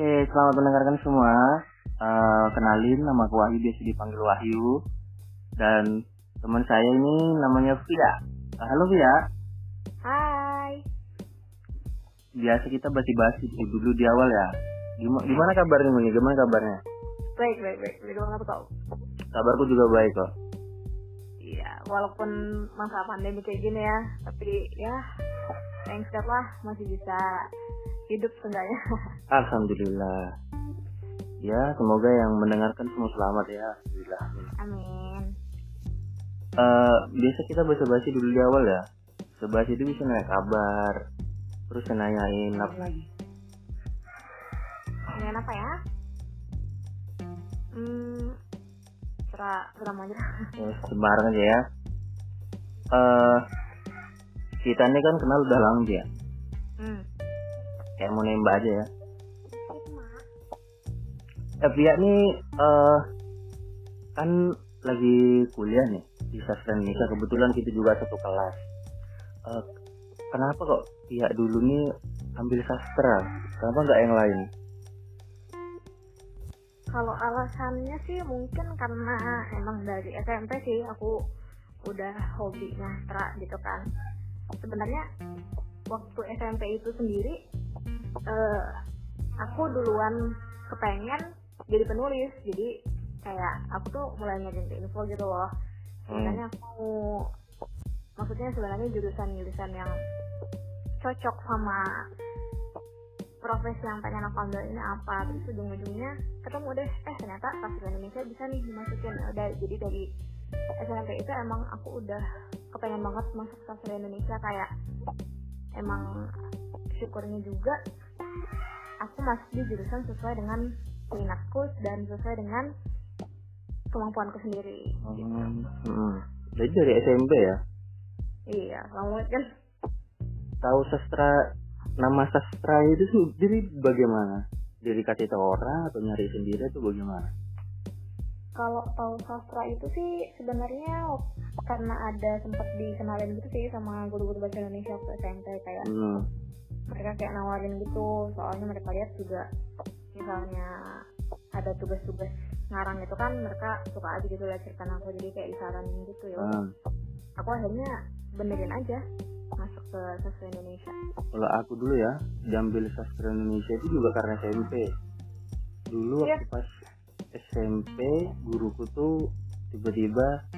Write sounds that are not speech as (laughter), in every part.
Oke, selamat mendengarkan semua. Uh, kenalin, nama aku Wahyu, biasa dipanggil Wahyu. Dan teman saya ini namanya Via. Uh, halo Via. Hai. Biasa kita basi-basi dulu di awal ya. Gimana, gimana kabarnya Muni? Gimana kabarnya? Baik, baik, baik. Banget kok. Kabarku juga baik kok. Iya, walaupun masa pandemi kayak gini ya, tapi ya, thanks God lah masih bisa hidup seenggaknya. (laughs) Alhamdulillah. Ya, semoga yang mendengarkan semua selamat ya. Alhamdulillah. Amin. Uh, biasa kita basa-basi dulu di awal ya. Sebasi itu bisa nanya kabar, terus nanyain apa lagi? Nanyain apa ya? Hmm, serah serah aja. (laughs) Ya, sembarang aja ya. Uh, kita ini kan kenal udah lama ya. Hmm. Kayak mau nembak aja ya. Eh, pihak nih uh, kan lagi kuliah nih di sastra Indonesia. Kebetulan kita juga satu kelas. Uh, kenapa kok pihak dulu nih ambil sastra? Kenapa nggak yang lain? Kalau alasannya sih mungkin karena emang dari SMP sih aku udah hobi nyastra gitu kan. Sebenarnya waktu SMP itu sendiri uh, aku duluan kepengen jadi penulis jadi kayak aku tuh mulai nyari info gitu loh. Sebenarnya aku maksudnya sebenarnya jurusan jurusan yang cocok sama profesi yang pengen aku ambil ini apa. Terus ujung-ujungnya ketemu deh eh ternyata sastra Indonesia bisa nih dimasukin. Udah jadi dari SMP itu emang aku udah kepengen banget masuk sastra Indonesia kayak emang syukurnya juga aku masuk di jurusan sesuai dengan minatku dan sesuai dengan kemampuanku sendiri. Hmm. Hmm. Jadi dari SMP ya? Iya, kamu kan tahu sastra nama sastra itu sendiri bagaimana? Jadi kasih tahu orang atau nyari sendiri itu bagaimana? Kalau tahu sastra itu sih sebenarnya karena ada sempat dikenalin gitu sih sama guru-guru bahasa Indonesia waktu SMP kayak hmm. mereka kayak nawarin gitu soalnya mereka lihat juga misalnya ada tugas-tugas ngarang itu kan mereka suka aja gitu lihat cerita aku jadi kayak disaranin gitu ya Hmm. aku akhirnya benerin aja masuk ke sastra Indonesia Kalau aku dulu ya, diambil sastra Indonesia itu juga karena SMP. Dulu Iya. waktu pas SMP, guruku tuh tiba-tiba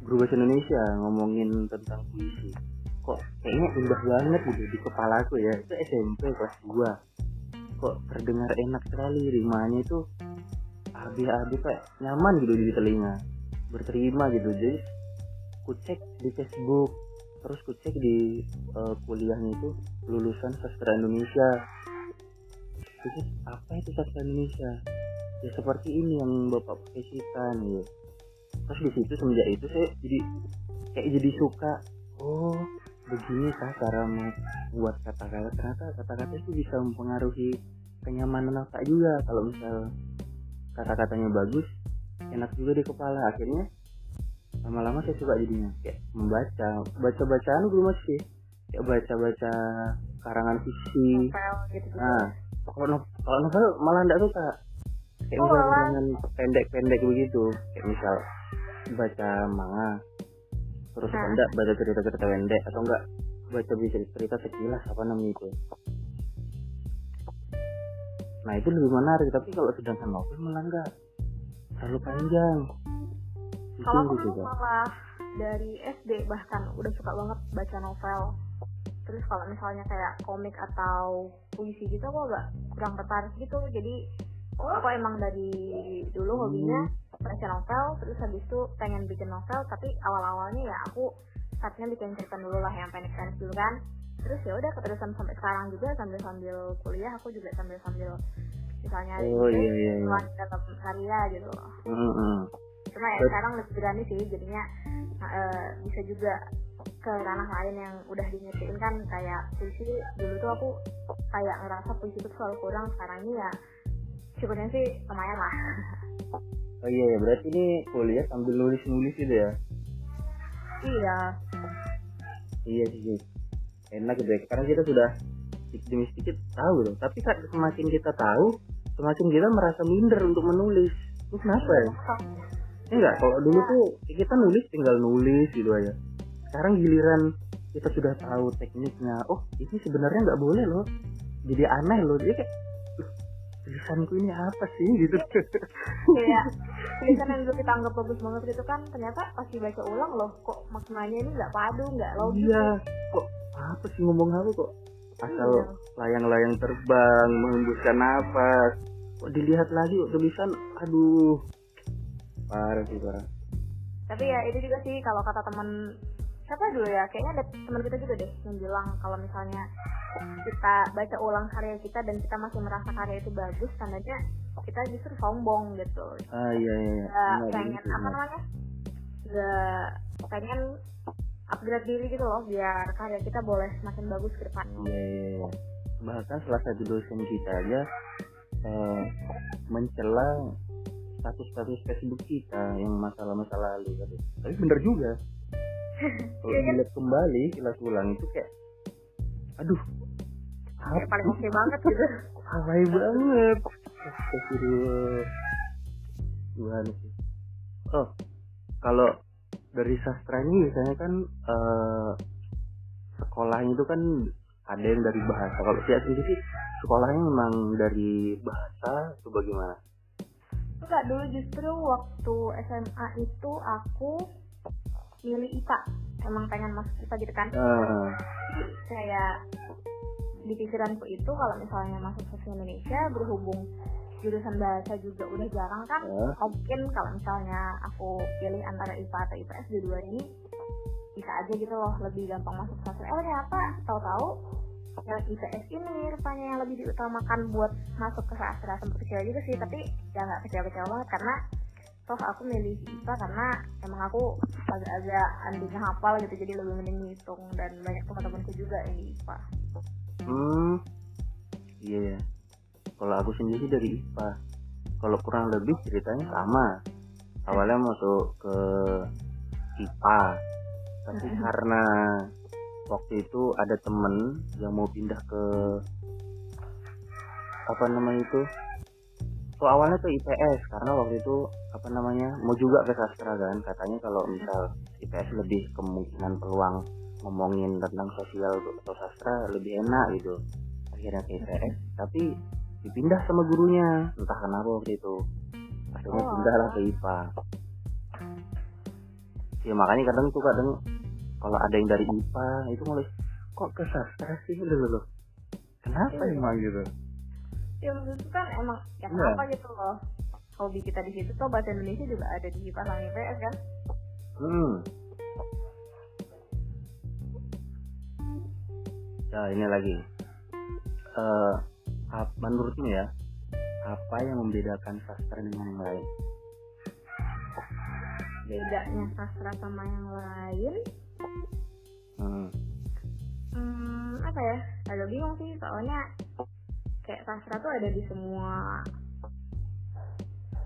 guru bahasa Indonesia ngomongin tentang puisi. Kok kayaknya indah banget gitu di kepalaku ya. Itu SMP kelas 2. Kok terdengar enak sekali rimanya itu habis-habis kayak nyaman gitu di telinga. Berterima gitu. Jadi ku cek di Facebook terus ku cek di eh, kuliahnya itu lulusan sastra Indonesia terus apa itu sastra Indonesia ya seperti ini yang bapak profesikan ya terus di situ semenjak itu saya jadi kayak jadi suka oh begini kah cara membuat kata-kata. Ternyata kata-kata itu bisa mempengaruhi kenyamanan otak juga. Kalau misal kata-katanya bagus enak juga di kepala. Akhirnya lama-lama saya suka jadinya. Kayak membaca. Baca bacaan gue masih kayak baca baca karangan fiksi. Novel gitu. Gitu nah kalau no- kalau novel malah enggak suka kayak Oh, misal dengan pendek-pendek begitu. Kayak misal baca manga terus Nah. enggak baca cerita-cerita pendek atau enggak baca bisa cerita sekilas apa namanya itu? Nah itu lebih menarik tapi kalau sedangkan novel malah enggak. Terlalu panjang. Kalau aku dulu malah dari SD bahkan udah suka banget baca novel. Terus kalau misalnya kayak komik atau puisi gitu aku agak kurang tertarik gitu. Jadi aku emang dari dulu hobinya baca novel terus habis itu pengen bikin novel tapi awal-awalnya ya aku startnya bikin cerita dulu lah yang pendek-pendek dulu kan terus ya udah keterusan sampai sekarang juga sambil sambil kuliah aku juga sambil sambil misalnya Oh, gitu, iya, iya, iya. dalam karya gitu loh Mm-mm. cuma ya sekarang lebih berani sih jadinya eh, bisa juga ke ranah lain yang udah dingertiin kan kayak puisi dulu tuh aku kayak ngerasa puisi itu selalu kurang sekarang ini ya syukurnya sih lumayan lah (laughs) Oh iya ya, berarti ini kuliah sambil nulis-nulis gitu ya? iya Iya sih, sih. enak gitu ya. Karena kita sudah sedikit demi sedikit tahu loh. Tapi kan semakin kita tahu, semakin kita merasa minder untuk menulis itu kenapa ya enggak kalau dulu tuh kita nulis tinggal nulis gitu aja sekarang giliran kita sudah tahu tekniknya oh ini sebenarnya nggak boleh loh jadi aneh loh jadi kayak "Loh, tulisanku ini apa sih? (laughs) Gitu. Kayak tulisan yang dulu kita anggap bagus banget gitu kan ternyata pas dibaca ulang loh kok maknanya ini nggak padu nggak logis iya. kok apa sih ngomong apa kok? Asal Iya. layang-layang terbang menghembuskan nafas. Kok dilihat lagi kok tulisan? Aduh. Parah sih parah. Tapi ya itu juga sih kalau kata teman siapa dulu ya kayaknya ada teman kita juga deh yang bilang kalau misalnya kita baca ulang karya kita dan kita masih merasa karya itu bagus tandanya kita justru sombong gitu ah iya iya iya. nggak Benar, pengen begitu, apa namanya nggak pengen upgrade diri gitu loh biar karya kita boleh semakin bagus ke depannya Iya, iya, iya. bahkan salah satu dosen kita aja eh, mencela status-status Facebook kita yang masalah-masalah lalu. Tapi bener juga. Kalau Iya kan? dilihat kembali kilas ulang itu kayak, aduh, kayak apa paling oke banget gitu alay banget. Astagfirullah. Gimana sih? Oh, kalau dari sastra ini biasanya kan eh, sekolahnya itu kan ada yang dari bahasa. Kalau saya sendiri sekolahnya memang dari bahasa itu bagaimana? enggak dulu justru waktu SMA itu aku milih IPA. Emang pengen masuk IPA gitu kan? Eh, Jadi kayak di pikiranku itu kalau misalnya masuk sosial Indonesia berhubung jurusan bahasa juga udah jarang kan Ya. mungkin kalau misalnya aku pilih antara IPA atau IPS dua-dua ini bisa aja gitu loh lebih gampang masuk sastra eh ternyata tahu-tahu yang IPS ini rupanya yang lebih diutamakan buat masuk ke sastra sempat kecewa juga sih tapi ya nggak kecewa-kecewa banget karena toh aku milih IPA karena emang aku agak-agak andinya hafal gitu jadi lebih mending ngitung dan banyak teman-temanku juga yang di IPA hmm, iya ya. Kalau aku sendiri dari IPA. Kalau kurang lebih ceritanya sama. Awalnya masuk ke IPA, tapi karena waktu itu ada temen yang mau pindah ke apa namanya itu so awalnya ke IPS karena waktu itu apa namanya mau juga ke sastra kan. Katanya kalau misal IPS lebih kemungkinan peluang ngomongin tentang sosial atau sastra lebih enak gitu. Akhirnya ke IPS tapi dipindah sama gurunya. Entah kenapa waktu itu. Akhirnya Oh. pindah lah ke IPA ya makanya kadang tuh kadang kalau ada yang dari IPA itu mulai kok ke sastra sih? Loh, loh. kenapa Iya. emang gitu ya maksudku kan emang ya Iya. kenapa gitu loh. Hobi kita di situ tuh bahasa Indonesia juga ada di IPA sama IPS kan? Hmm. Ya ini lagi. Eh ap- menurutmu ya apa yang membedakan sastra dengan yang lain? Bedanya sastra sama yang lain? Hmm. hmm, apa ya? Agak bingung sih soalnya kayak sastra tuh ada di semua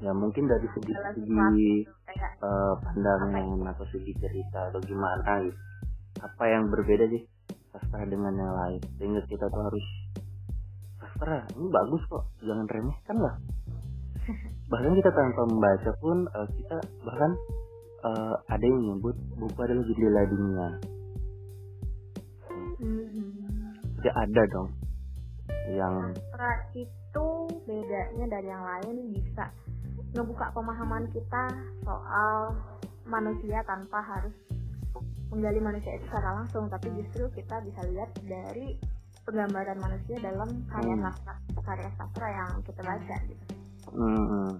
ya mungkin dari segi segi eh, pandangan atau segi cerita atau gimana gitu. Apa yang berbeda sih sastra dengan yang lain? Sehingga kita tuh harus sastra ini bagus kok jangan remehkan lah (laughs) bahkan kita tanpa membaca pun eh, kita bahkan eh, ada yang menyebut buku adalah jendela dunia. Hmm, jadi ada dong yang sastra itu bedanya dari yang lain bisa ngebuka pemahaman kita soal manusia tanpa harus menggali manusia itu secara langsung tapi justru kita bisa lihat dari penggambaran manusia dalam karya Hmm. sastra karya sastra yang kita baca gitu hmm,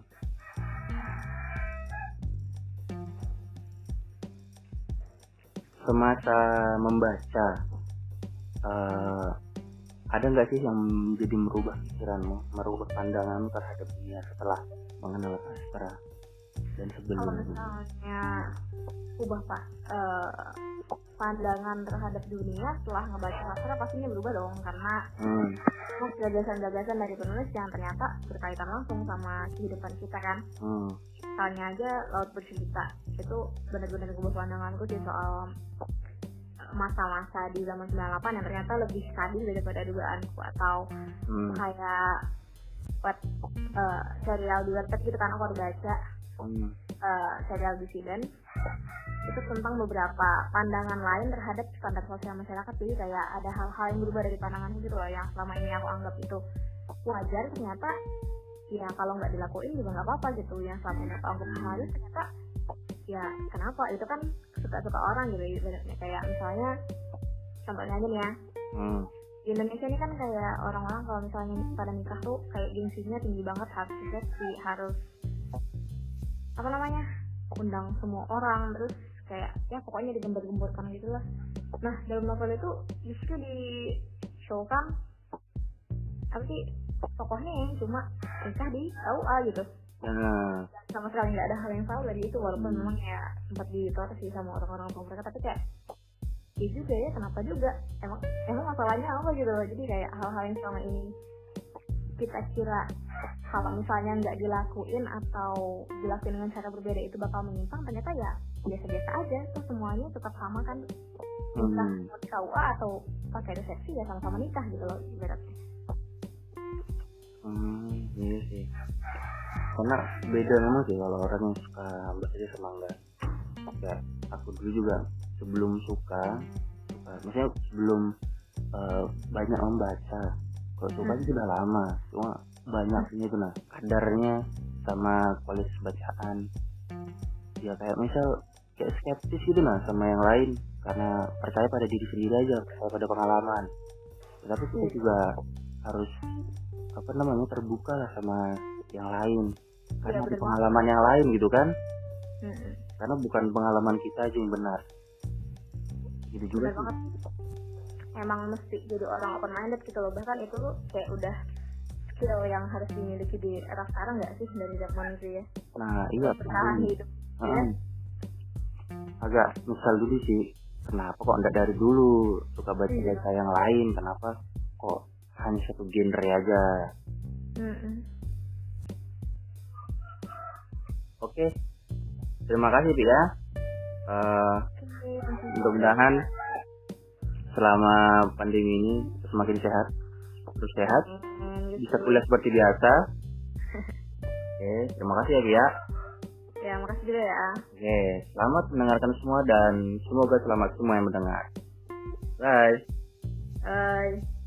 semasa membaca eh, ada nggak sih yang jadi merubah pikiranmu merubah pandanganmu terhadap dunia setelah mengenal sastra dan kalau sebelumnya? misalnya ubah pak eh, pandangan terhadap dunia setelah ngebaca sastra pastinya berubah dong karena hmm, gagasan-gagasan dari penulis yang ternyata berkaitan langsung sama kehidupan kita kan? Hmm, misalnya aja laut bercerita itu benar-benar ngubah pandanganku sih soal masa-masa di zaman 98 yang ternyata lebih sadis daripada dugaanku atau hmm, kayak buat uh, serial di website gitu kan aku baru baca hmm. uh, serial disiden itu tentang beberapa pandangan lain terhadap standar sosial masyarakat. Jadi kayak ada hal-hal yang berubah dari pandangan gitu loh yang selama ini aku anggap itu wajar ternyata ya kalau nggak dilakuin juga nggak apa-apa gitu. Yang selama ini aku anggap halus ternyata ya kenapa? Itu kan suka-suka orang gitu ibaratnya kayak misalnya contohnya aja nih ya. Hmm. di Indonesia ini kan kayak orang-orang kalau misalnya pada nikah tuh kayak gengsinya tinggi banget harus sih harus apa namanya undang semua orang terus kayak ya pokoknya digembar-gemborkan gitu lah. Nah dalam novel itu justru di show kan apa sih tokohnya yang cuma nikah di KUA gitu nah. sama sekali nggak ada hal yang salah dari itu walaupun hmm. memang ya sempat sih sama orang-orang tua mereka tapi kayak ya juga ya kenapa juga emang emang masalahnya apa gitu loh jadi kayak hal-hal yang selama ini kita kira kalau misalnya nggak dilakuin atau dilakuin dengan cara berbeda itu bakal menyimpang ternyata ya biasa-biasa aja tuh semuanya tetap sama kan nikah hmm. KUA atau pakai resepsi ya sama-sama nikah gitu loh ibaratnya hmm iya sih. Karena beda memang sih kalau orang yang suka baca sama enggak. Ya aku dulu juga sebelum suka suka maksudnya sebelum uh, banyak membaca. Kalau suka hmm. sudah lama cuma banyaknya itu nah kadarnya sama kualitas bacaan. Ya kayak misal kayak skeptis gitu nah sama yang lain karena percaya pada diri sendiri aja percaya pada pengalaman. Tapi kita iya. juga harus apa namanya terbuka lah sama yang lain karena ya, pengalaman yang lain gitu kan hmm. karena bukan pengalaman kita aja yang benar gitu juga sih. emang mesti jadi orang open minded gitu loh bahkan itu kayak udah skill yang harus dimiliki di era sekarang nggak sih dari zaman itu ya nah iya bertahan hidup -huh. ya? agak misal dulu sih kenapa kok enggak dari dulu suka baca baca iya. yang lain kenapa kok hanya satu genre aja. Mm -mm. oke. Terima kasih Pi ya. Uh, mudah-mudahan selama pandemi ini semakin sehat terus sehat bisa kuliah seperti biasa. Oke terima kasih ya Pi ya. Ya makasih juga ya. Oke selamat mendengarkan semua dan semoga selamat semua yang mendengar. Bye. Bye